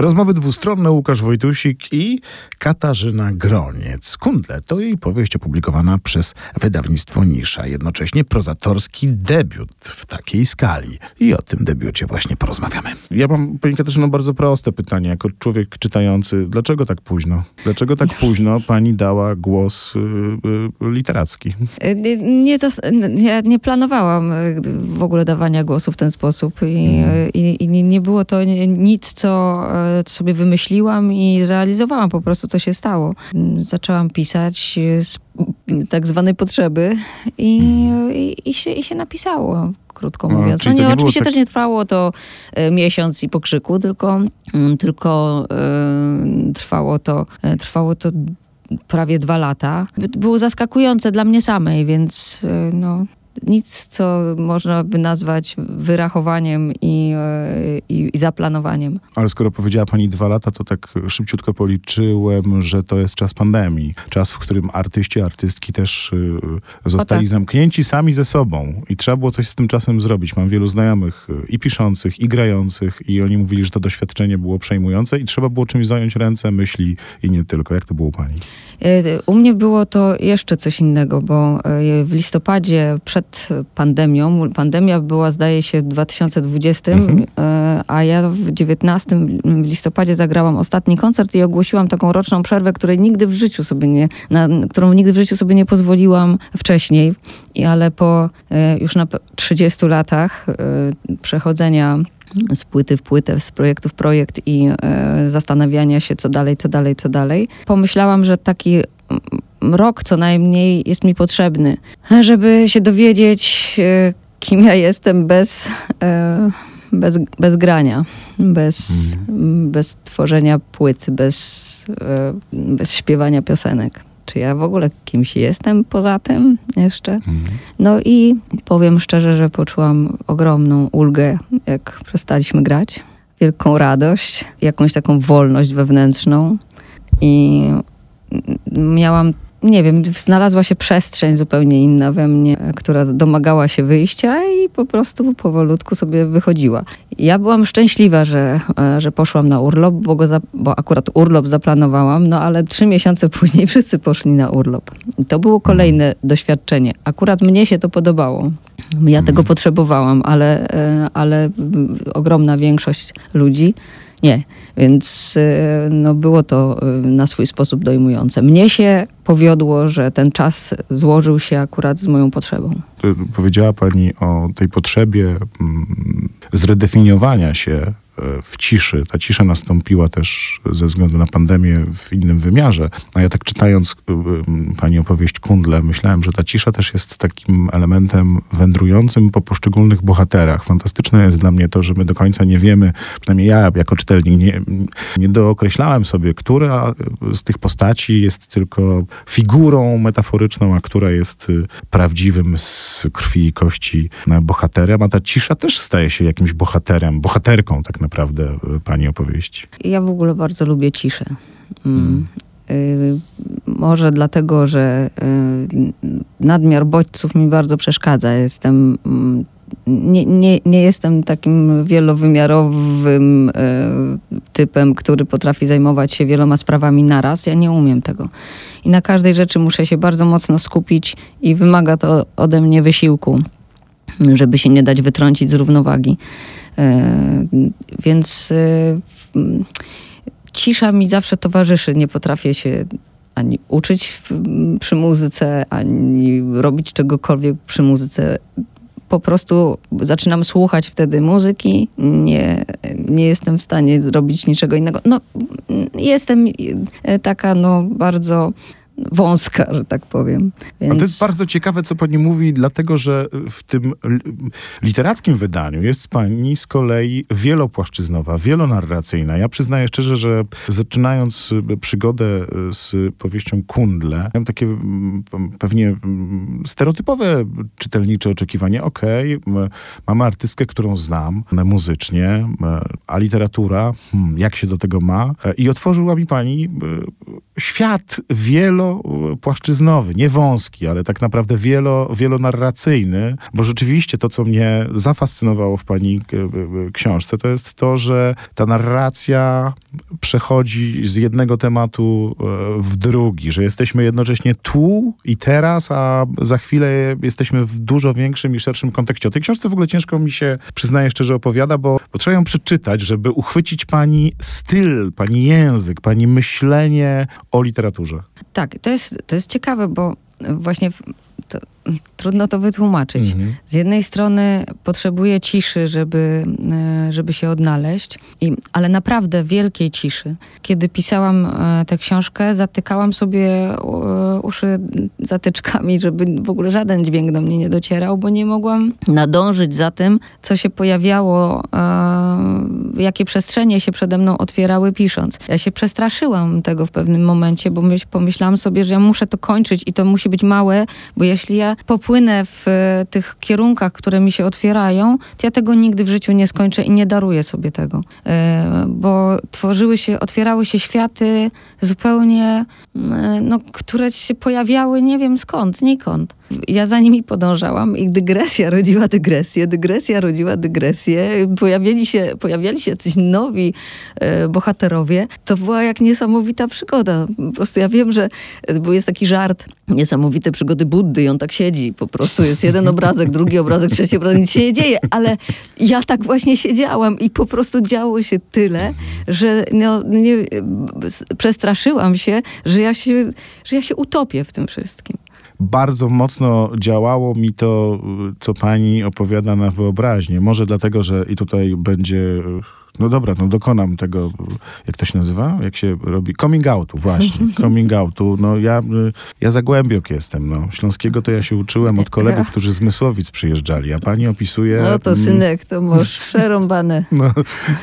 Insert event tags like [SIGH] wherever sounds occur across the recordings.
Rozmowy dwustronne Łukasz Wojtusik i Katarzyna Groniec. Kundle to jej powieść opublikowana przez wydawnictwo Nisza. Jednocześnie prozatorski debiut w takiej skali. I o tym debiucie właśnie porozmawiamy. Ja mam, pani Katarzyno, bardzo proste pytanie. Jako człowiek czytający, dlaczego tak późno? Dlaczego tak [LAUGHS] późno pani dała głos y, y, literacki? Nie, nie, nie, nie planowałam y, w ogóle dawania głosu w ten sposób. I, Mhm. i, i nie było to nic, co sobie wymyśliłam i zrealizowałam. Po prostu to się stało. Zaczęłam pisać z tak zwanej potrzeby i, i, i, się, i się napisało krótko No, mówiąc. No, to nie, nie oczywiście tak- też nie trwało to e, miesiąc i pokrzyku, tylko, mm, tylko e, trwało, to, e, trwało to prawie dwa lata. By- Było zaskakujące dla mnie samej, więc no, nic, co można by nazwać wyrachowaniem i, e, i, i zaplanowaniem. Ale skoro powiedziała pani dwa lata, to tak szybciutko policzyłem, że to jest czas pandemii. Czas, w którym artyści, artystki też y, zostali tak. zamknięci sami ze sobą. I trzeba było coś z tym czasem zrobić. Mam wielu znajomych y, i piszących, i grających, i oni mówili, że to doświadczenie było przejmujące i trzeba było czymś zająć ręce, myśli i nie tylko. Jak to było u pani? E, U mnie było to jeszcze coś innego, bo e, w listopadzie przed pandemią, pandemia była zdaje się w 2020, Mhm. e, a ja w 19 w listopadzie zagrałam ostatni koncert i ogłosiłam taką roczną przerwę, której nigdy w życiu sobie nie, na, którą nigdy w życiu sobie nie pozwoliłam wcześniej. I ale po e, już na pe- 30 latach e, przechodzenia z płyty w płytę, z projektu w projekt i zastanawiania się, co dalej, co dalej, co dalej. Pomyślałam, że taki mm, rok co najmniej jest mi potrzebny, żeby się dowiedzieć, e, kim ja jestem bez, e, bez, bez grania, bez, bez tworzenia płyt, bez, e, bez śpiewania piosenek. Czy ja w ogóle kimś jestem poza tym jeszcze? No i powiem szczerze, że poczułam ogromną ulgę, jak przestaliśmy grać. Wielką radość, jakąś taką wolność wewnętrzną. I miałam, nie wiem, znalazła się przestrzeń zupełnie inna we mnie, która domagała się wyjścia i po prostu powolutku sobie wychodziła. Ja byłam szczęśliwa, że, e, że poszłam na urlop, bo, go za, bo akurat urlop zaplanowałam, no ale trzy miesiące [LAUGHS] później wszyscy poszli na urlop. I to było kolejne doświadczenie. Akurat mnie się to podobało. Ja tego potrzebowałam, ale, e, ale mm, ogromna większość ludzi nie. Więc e, no, było to e, na swój sposób dojmujące. Mnie się powiodło, że ten czas złożył się akurat z moją potrzebą. Y, Powiedziała pani o tej potrzebie mm, zredefiniowania się y, w ciszy. Ta cisza nastąpiła też ze względu na pandemię w innym wymiarze. A ja tak czytając y, pani opowieść Kundle, myślałem, że ta cisza też jest takim elementem wędrującym po poszczególnych bohaterach. Fantastyczne jest dla mnie to, że my do końca nie wiemy, przynajmniej ja jako czytelnik nie, nie dookreślałem sobie, która z tych postaci jest tylko figurą metaforyczną, a która jest y, prawdziwym z krwi i kości bohaterem, a ta cisza też staje się jakimś bohaterem, bohaterką tak naprawdę y, pani opowieści. Ja w ogóle bardzo lubię ciszę. Mm. Y, może dlatego, że y, nadmiar bodźców mi bardzo przeszkadza. Jestem. mm, Nie, nie, nie jestem takim wielowymiarowym y, typem, który potrafi zajmować się wieloma sprawami naraz. Ja nie umiem tego. I na każdej rzeczy muszę się bardzo mocno skupić i wymaga to ode mnie wysiłku, żeby się nie dać wytrącić z równowagi. E, Więc e, cisza mi zawsze towarzyszy. Nie potrafię się ani uczyć przy muzyce, ani robić czegokolwiek przy muzyce. Po prostu zaczynam słuchać wtedy muzyki, nie, nie jestem w stanie zrobić niczego innego. No, jestem e, taka no, bardzo wąska, że tak powiem. A to jest bardzo ciekawe, co pani mówi, dlatego że w tym li- literackim wydaniu jest pani z kolei wielopłaszczyznowa, wielonarracyjna. Ja przyznaję szczerze, że zaczynając y, przygodę y, z powieścią Kundle, miałem takie pewnie stereotypowe czytelnicze oczekiwanie. Okej, m, mamy artystkę, którą znam muzycznie, a literatura, hmm, jak się do tego ma? E, I otworzyła mi pani świat wielopłaszczyznowy, nie wąski, ale tak naprawdę wielo, wielonarracyjny, bo rzeczywiście to, co mnie zafascynowało w pani e, e, książce, to jest to, że ta narracja przechodzi z jednego tematu e, w drugi, że jesteśmy jednocześnie tu i teraz, a za chwilę jesteśmy w dużo większym i szerszym kontekście. O tej książce w ogóle ciężko mi się, przyznaję szczerze, opowiada, bo, bo trzeba ją przeczytać, żeby uchwycić pani styl, pani język, pani myślenie o literaturze. Tak, to jest, to jest ciekawe, bo właśnie to, trudno to wytłumaczyć. Mhm. Z jednej strony potrzebuję ciszy, żeby, e, żeby się odnaleźć, I, ale naprawdę wielkiej ciszy. Kiedy pisałam e, tę książkę, zatykałam sobie e, uszy zatyczkami, żeby w ogóle żaden dźwięk do mnie nie docierał, bo nie mogłam nadążyć za tym, co się pojawiało, jakie przestrzenie się przede mną otwierały pisząc. Ja się przestraszyłam tego w pewnym momencie, bo pomyślałam sobie, że ja muszę to kończyć i to musi być małe, bo jeśli ja popłynę w e, tych kierunkach, które mi się otwierają, to ja tego nigdy w życiu nie skończę i nie daruję sobie tego. E, bo tworzyły się, otwierały się światy zupełnie, e, no, które się pojawiały nie wiem skąd, znikąd. Ja za nimi podążałam i dygresja rodziła dygresję, dygresja rodziła dygresję. Pojawiali się, pojawiali się jacyś nowi e, bohaterowie. To była jak niesamowita przygoda. Po prostu ja wiem, że bo jest taki żart, niesamowite przygody Buddy i on tak siedzi. Po prostu jest jeden [LAUGHS] obrazek, drugi obrazek, trzeci obrazek, nic się nie dzieje. Ale ja tak właśnie siedziałam i po prostu działo się tyle, że no, nie, przestraszyłam się, że ja się, że ja się utopię w tym wszystkim bardzo mocno działało mi to, co pani opowiada na wyobraźnię. Może dlatego, że i tutaj będzie no dobra, no dokonam tego, jak to się nazywa? Jak się robi? Coming outu, właśnie. [LAUGHS] Coming outu. No ja, ja zagłębiok jestem, no. Śląskiego to ja się uczyłem od kolegów, którzy z Mysłowic przyjeżdżali, a pani opisuje... No to synek, to masz [LAUGHS] przerąbane. No,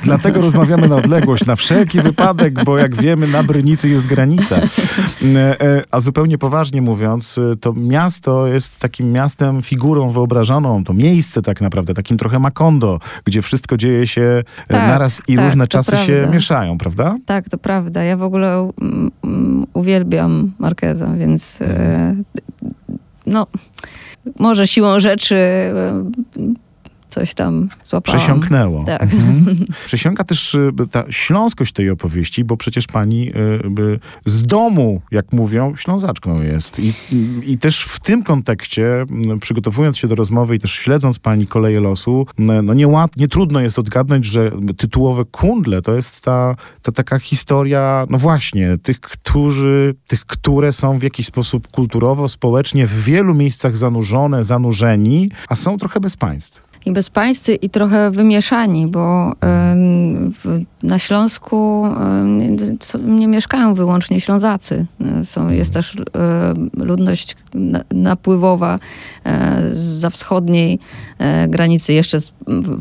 dlatego rozmawiamy na odległość, na wszelki wypadek, bo jak wiemy, na Brynicy jest granica. E, e, a zupełnie poważnie mówiąc, to miasto jest takim miastem, figurą wyobrażoną, to miejsce tak naprawdę, takim trochę Makondo, gdzie wszystko dzieje się e, tak. na naraz i tak, różne czasy prawda. się mieszają, prawda? Tak, to prawda. Ja w ogóle um, uwielbiam Markeza, więc e, no, może siłą rzeczy e, coś tam złapałam. Przesiąknęło. Tak. Mhm. [LAUGHS] Przesiąka też y, ta śląskość tej opowieści, bo przecież pani y, z domu, jak mówią, ślązaczką jest. I, I też w tym kontekście, przygotowując się do rozmowy i też śledząc pani koleje losu, no nie, łat, nie trudno jest odgadnąć, że tytułowe kundle to jest ta, ta taka historia, no właśnie, tych, którzy, tych, które są w jakiś sposób kulturowo, społecznie w wielu miejscach zanurzone, zanurzeni, a są trochę bez państw i bezpańscy i trochę wymieszani, bo na Śląsku nie mieszkają wyłącznie Ślązacy. Są, jest też ludność napływowa e, za wschodniej e, granicy, jeszcze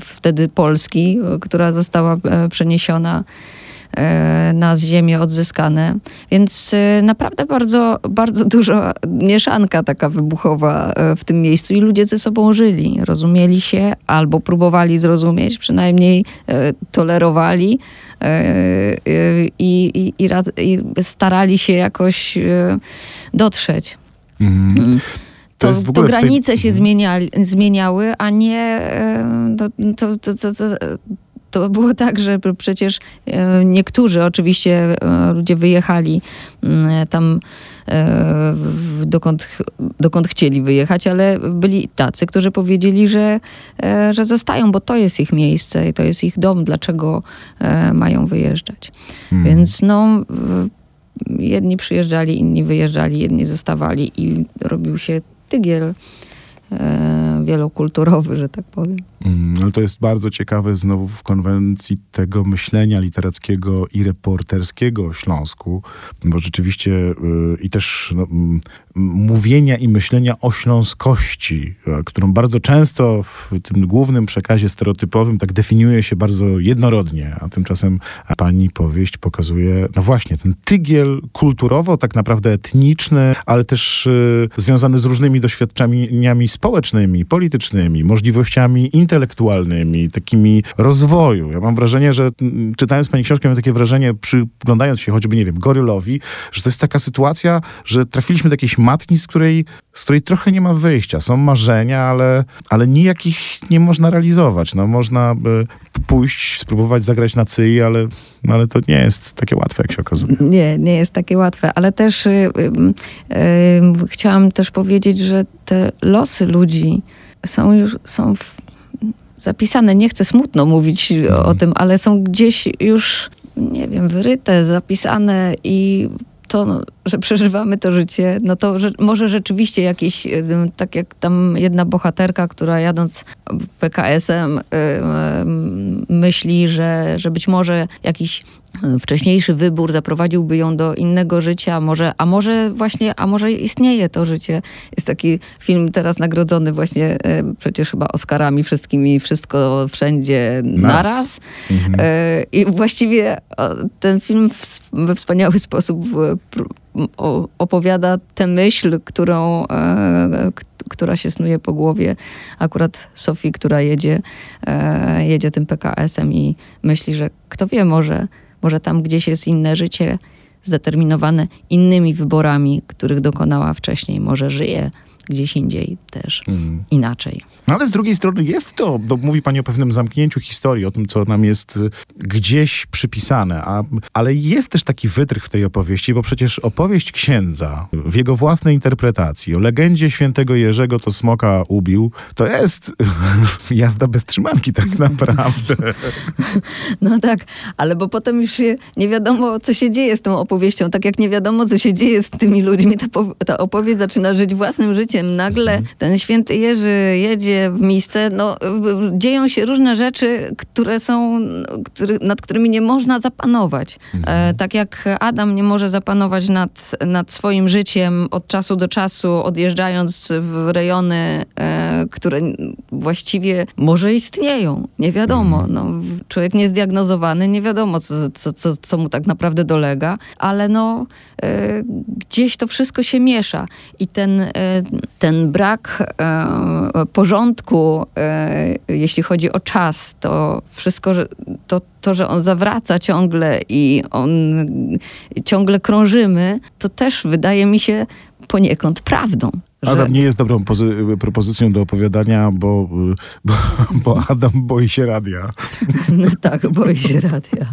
wtedy Polski, która została e, przeniesiona na ziemię odzyskane. Więc e, naprawdę bardzo, bardzo duża mieszanka taka wybuchowa e, w tym miejscu i ludzie ze sobą żyli, rozumieli się albo próbowali zrozumieć, przynajmniej tolerowali. I, i, i, i starali się jakoś dotrzeć. Mhm. To, to, to granice tej... się mhm. zmieniali, zmieniały, a nie to, to, było [LAUGHS] tak, że przecież e, niektórzy oczywiście e, ludzie wyjechali mm, tam e, dokąd, dokąd chcieli wyjechać, ale byli tacy, którzy powiedzieli, że, że zostają, bo to jest ich miejsce i to jest ich dom, dlaczego mają wyjeżdżać. Hmm. Więc no jedni przyjeżdżali, inni wyjeżdżali, jedni zostawali i robił się tygiel wielokulturowy, że tak powiem. Mm, ale to jest bardzo ciekawe znowu w konwencji tego myślenia literackiego i reporterskiego o Śląsku, bo rzeczywiście yy, i też no, mówienia i myślenia o śląskości, którą bardzo często w tym głównym przekazie stereotypowym tak definiuje się bardzo jednorodnie, a tymczasem pani powieść pokazuje, no właśnie, ten tygiel kulturowo, tak naprawdę etniczny, ale też yy, związany z różnymi doświadczeniami społecznymi, politycznymi, możliwościami integracji intelektualnymi, takimi rozwoju. Ja mam wrażenie, że mm, czytając pani książkę, mam takie wrażenie, przyglądając się choćby, nie wiem, Gorylowi, że to jest taka sytuacja, że trafiliśmy do jakiejś matki, z której, z której trochę nie ma wyjścia. Są marzenia, ale, ale nijak ich nie można realizować. No, można by pójść, spróbować zagrać na cyi, ale, no, ale to nie jest takie łatwe, jak się okazuje. Nie, nie jest takie łatwe, ale też y, y, y, chciałam też powiedzieć, że te losy ludzi są już są w, zapisane. Nie chcę smutno mówić o, Mhm. tym, ale są gdzieś już, nie wiem, wyryte, zapisane i to, że przeżywamy to życie, no to że, może rzeczywiście jakiś, y, tak jak tam jedna bohaterka, która jadąc PKS-em y, y, myśli, że, że być może jakiś y, wcześniejszy wybór zaprowadziłby ją do innego życia, może, a może właśnie, a może istnieje to życie. Jest taki film teraz nagrodzony właśnie przecież chyba Oscarami wszystkimi, wszystko wszędzie Naraz. naraz. E, I właściwie ten film w, we wspaniały sposób e, pr- opowiada tę myśl, którą, e, która się snuje po głowie akurat Sofii, która jedzie, e, jedzie tym PKS-em i myśli, że kto wie, może, może tam gdzieś jest inne życie zdeterminowane innymi wyborami, których dokonała wcześniej. Może żyje gdzieś indziej też Mm. inaczej. No ale z drugiej strony jest to, bo mówi pani o pewnym zamknięciu historii, o tym, co nam jest y, gdzieś przypisane, a, ale jest też taki wytrych w tej opowieści, bo przecież opowieść księdza w jego własnej interpretacji o legendzie świętego Jerzego, co smoka ubił, to jest [LAUGHS] jazda bez trzymanki tak [LAUGHS] naprawdę. No tak, ale bo potem już się nie wiadomo, co się dzieje z tą opowieścią. Tak jak nie wiadomo, co się dzieje z tymi ludźmi, ta, ta opowieść zaczyna żyć własnym życiem. Nagle ten święty Jerzy jedzie w miejsce, no dzieją się różne rzeczy, które są, który, nad którymi nie można zapanować. E, tak jak Adam nie może zapanować nad, nad swoim życiem od czasu do czasu, odjeżdżając w rejony, e, które właściwie może istnieją. Nie wiadomo. No, w- człowiek niezdiagnozowany, nie wiadomo, co, co, co, co mu tak naprawdę dolega, ale no, e, gdzieś to wszystko się miesza. I ten, ten brak porządku, e, jeśli chodzi o czas, to wszystko, że, to, to, że on zawraca ciągle i on ciągle krążymy, to też wydaje mi się poniekąd prawdą. że- Adam nie jest dobrą pozy- propozycją do opowiadania, bo, y, bo, bo Adam boi się radia. [LAUGHS] No tak, boi się radia. [LAUGHS]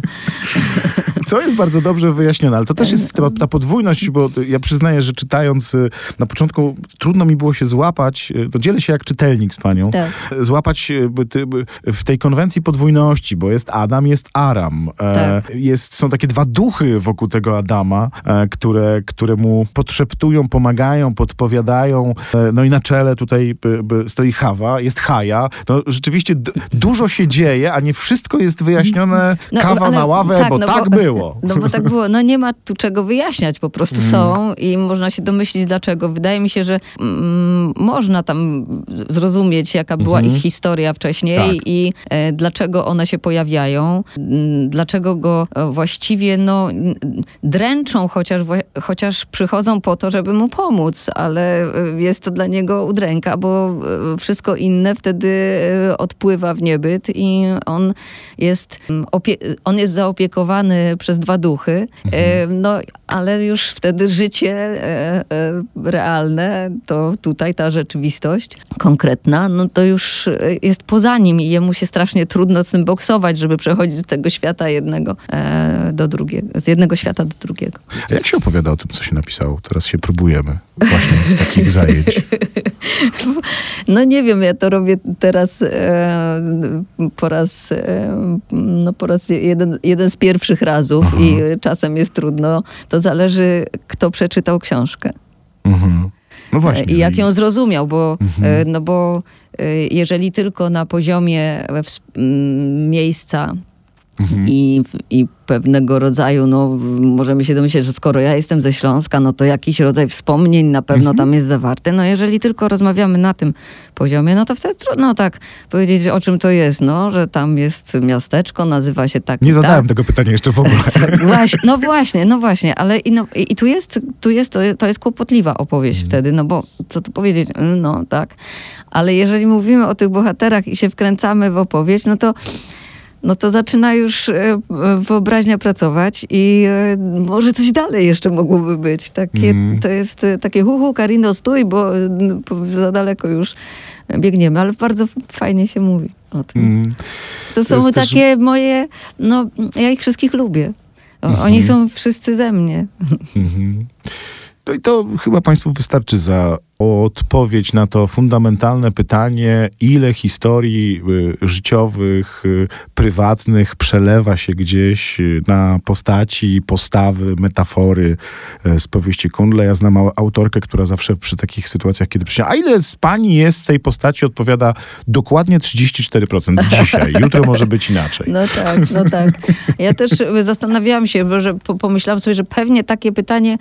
Co jest bardzo dobrze wyjaśnione, ale to też jest ta, ta podwójność, bo ja przyznaję, że czytając y, na początku trudno mi było się złapać, y, to dzielę się jak czytelnik z panią, Tak. złapać y, w tej konwencji podwójności, bo jest Adam, jest Aram. E, Tak. jest, są takie dwa duchy wokół tego Adama, e, które, które mu podszeptują, pomagają, podpowiadają. E, no i na czele tutaj stoi Hawa, jest Haja. No rzeczywiście dużo się dzieje, a nie wszystko jest wyjaśnione No, kawa na ławę, tak, bo no tak bo- było. [LAUGHS] No bo tak było. No nie ma tu czego wyjaśniać, po prostu Mm. są i można się domyślić dlaczego. Wydaje mi się, że mm, można tam zrozumieć, jaka była Mhm. ich historia wcześniej Tak. i e, dlaczego one się pojawiają, mm, dlaczego go e, właściwie no, dręczą, chociaż, chociaż przychodzą po to, żeby mu pomóc, ale e, jest to dla niego udręka, bo e, wszystko inne wtedy odpływa w niebyt i on jest, mm, on jest zaopiekowany przez dwa duchy, e, no ale już wtedy życie e, e, realne, to tutaj ta rzeczywistość konkretna, no to już jest poza nim i jemu się strasznie trudno z tym boksować, żeby przechodzić z tego świata jednego do drugiego, z jednego świata do drugiego. A jak się opowiada o tym, co się napisało? Teraz się próbujemy właśnie z takich [LAUGHS] zajęć. No nie wiem, ja to robię teraz po raz, no po raz jeden, jeden z pierwszych razów i czasem jest trudno. To zależy, kto przeczytał książkę. Mhm. No właśnie. I jak ją zrozumiał, bo, e, no bo e, jeżeli tylko na poziomie e, ws- m, miejsca I, I pewnego rodzaju, no możemy się domyśleć, że skoro ja jestem ze Śląska, no to jakiś rodzaj wspomnień na pewno tam jest zawarty. No jeżeli tylko rozmawiamy na tym poziomie, no to wtedy trudno tak powiedzieć, o czym to jest, no, że tam jest miasteczko, nazywa się tak Nie i zadałem tak. tego pytania jeszcze w ogóle. [LAUGHS] Tak, właśnie, no właśnie, no właśnie, ale i, no, i i tu jest, tu jest to, to jest kłopotliwa opowieść wtedy, no bo co tu powiedzieć, no tak, ale jeżeli mówimy o tych bohaterach i się wkręcamy w opowieść, no to no to zaczyna już e, wyobraźnia pracować i e, może coś dalej jeszcze mogłoby być. Takie, Mhm. To jest e, takie hu, hu, Karino, stój, bo, za daleko już biegniemy, ale bardzo fajnie się mówi o tym. Mm. To są jest też- takie moje, no ja ich wszystkich lubię. O, Mhm. Oni są wszyscy ze mnie. Mhm. No i to chyba Państwu wystarczy za odpowiedź na to fundamentalne pytanie, ile historii y, życiowych, y, prywatnych przelewa się gdzieś y, na postaci, postawy, metafory z powieści Kundla. Ja znam au- autorkę, która zawsze przy takich sytuacjach, kiedy przyjdzie, a ile z pani jest w tej postaci, odpowiada dokładnie 34% [LAUGHS] dzisiaj. Jutro może być inaczej. No tak, no tak. Ja też zastanawiałam się, bo że po- pomyślałam sobie, że pewnie takie pytanie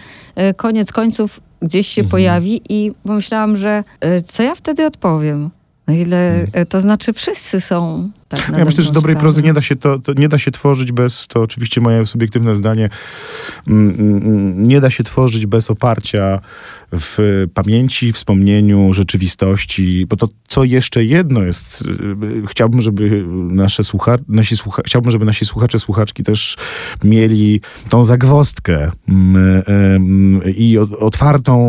koniec końców gdzieś się Mhm. pojawi i pomyślałam, że e, co ja wtedy odpowiem? Na ile, e, to znaczy wszyscy są tak Ja myślę, że dobrej prozy nie da się to, to nie da się tworzyć bez, to oczywiście moje subiektywne zdanie, mm, mm, nie da się tworzyć bez oparcia w pamięci, wspomnieniu, rzeczywistości, bo to co jeszcze jedno jest, y, chciałbym, żeby nasze słucha, nasi słucha, chciałbym, żeby nasi słuchacze, słuchaczki też mieli tą zagwostkę mm, em, i otwartą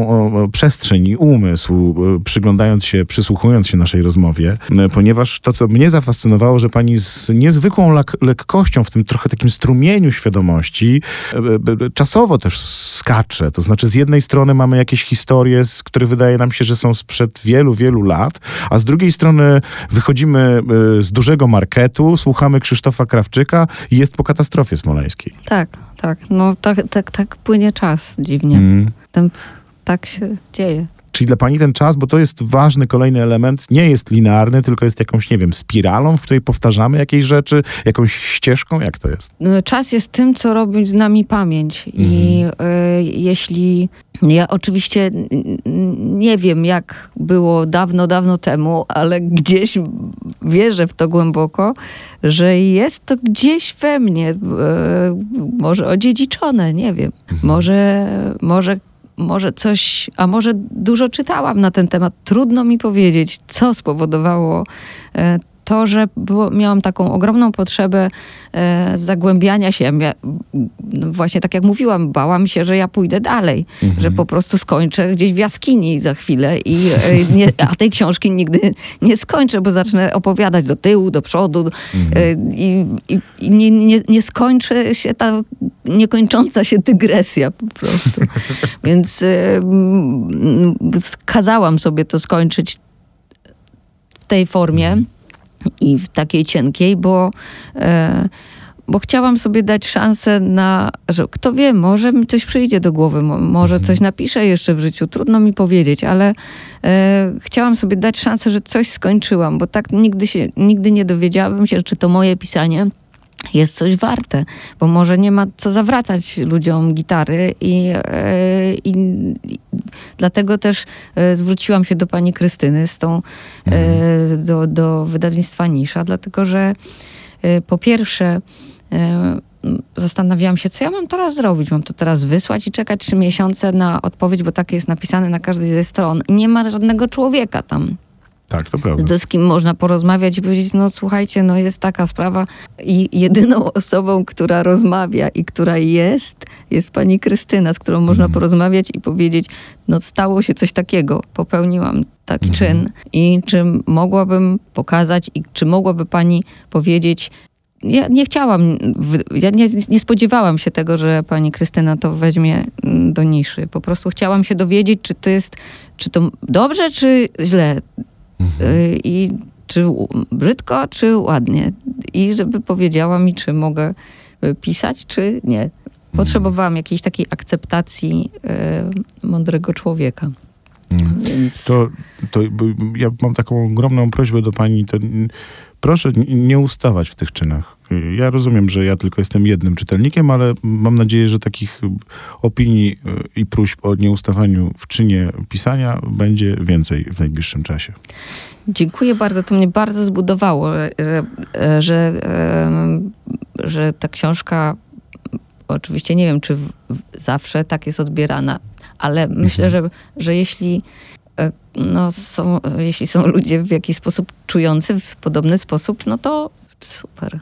przestrzeń i umysł, y, przyglądając się, przysłuchując się naszej rozmowie, y, ponieważ to, co mnie zafascynowało, że pani z niezwykłą lekkością w tym trochę takim strumieniu świadomości e, czasowo też skacze. To znaczy z jednej strony mamy jakieś historie, z- które wydaje nam się, że są sprzed wielu, wielu lat, a z drugiej strony wychodzimy e, z dużego marketu, słuchamy Krzysztofa Krawczyka i jest po katastrofie smoleńskiej. Tak, tak. No tak, tak, tak płynie czas dziwnie. Mm. Ten, tak się dzieje. Czyli dla pani ten czas, bo to jest ważny kolejny element, nie jest linearny, tylko jest jakąś, nie wiem, spiralą, w której powtarzamy jakieś rzeczy, jakąś ścieżką, jak to jest? No, Czas jest tym, co robi z nami pamięć. I y, jeśli. Ja oczywiście nie wiem, jak było dawno, dawno temu, ale gdzieś wierzę w to głęboko, że jest to gdzieś we mnie. y, może odziedziczone, nie wiem. Może, może może coś, a może dużo czytałam na ten temat. Trudno mi powiedzieć, co spowodowało e, to, że było, miałam taką ogromną potrzebę e, zagłębiania się. Ja no właśnie tak jak mówiłam, bałam się, że ja pójdę dalej, że po prostu skończę gdzieś w jaskini za chwilę i e, nie, a tej książki nigdy nie skończę, bo zacznę opowiadać do tyłu, do przodu e, i, i, i nie, nie, nie skończy się ta niekończąca się dygresja po prostu. [LAUGHS] Więc e, mm, kazałam sobie to skończyć w tej formie i w takiej cienkiej, bo, e, bo chciałam sobie dać szansę na, że kto wie, może mi coś przyjdzie do głowy, mo, może coś napiszę jeszcze w życiu, trudno mi powiedzieć, ale e, chciałam sobie dać szansę, że coś skończyłam, bo tak nigdy się, nigdy nie dowiedziałabym się, czy to moje pisanie jest coś warte, bo może nie ma co zawracać ludziom gitary i, e, i, i dlatego też e, zwróciłam się do pani Krystyny z tą, e, do, do wydawnictwa Nisza, dlatego że po pierwsze zastanawiałam się, co ja mam teraz zrobić. Mam to teraz wysłać i czekać trzy miesiące na odpowiedź, bo tak jest napisane na każdej ze stron. Nie ma żadnego człowieka tam Tak, to prawda. to z kim można porozmawiać i powiedzieć, no słuchajcie, no jest taka sprawa i jedyną [LAUGHS] osobą, która rozmawia i która jest, jest pani Krystyna, z którą można porozmawiać i powiedzieć, no stało się coś takiego, popełniłam taki czyn i czy mogłabym pokazać i czy mogłaby pani powiedzieć, ja nie chciałam, ja nie, nie spodziewałam się tego, że pani Krystyna to weźmie mm, do niszy. Po prostu chciałam się dowiedzieć, czy to jest, czy to dobrze, czy źle. Y, I czy brzydko, czy ładnie. I żeby powiedziała mi, czy mogę y, pisać, czy nie. Potrzebowałam jakiejś takiej akceptacji y, mądrego człowieka. Mm. Więc To, to ja mam taką ogromną prośbę do pani. To, proszę nie ustawać w tych czynach. Ja rozumiem, że ja tylko jestem jednym czytelnikiem, ale mam nadzieję, że takich opinii i próśb o nieustawaniu w czynie pisania będzie więcej w najbliższym czasie. Dziękuję bardzo. To mnie bardzo zbudowało, że, że, że ta książka, oczywiście nie wiem, czy zawsze tak jest odbierana, ale mhm. myślę, że, że jeśli, e, no, są, jeśli są ludzie w jakiś sposób czujący w podobny sposób, no to super.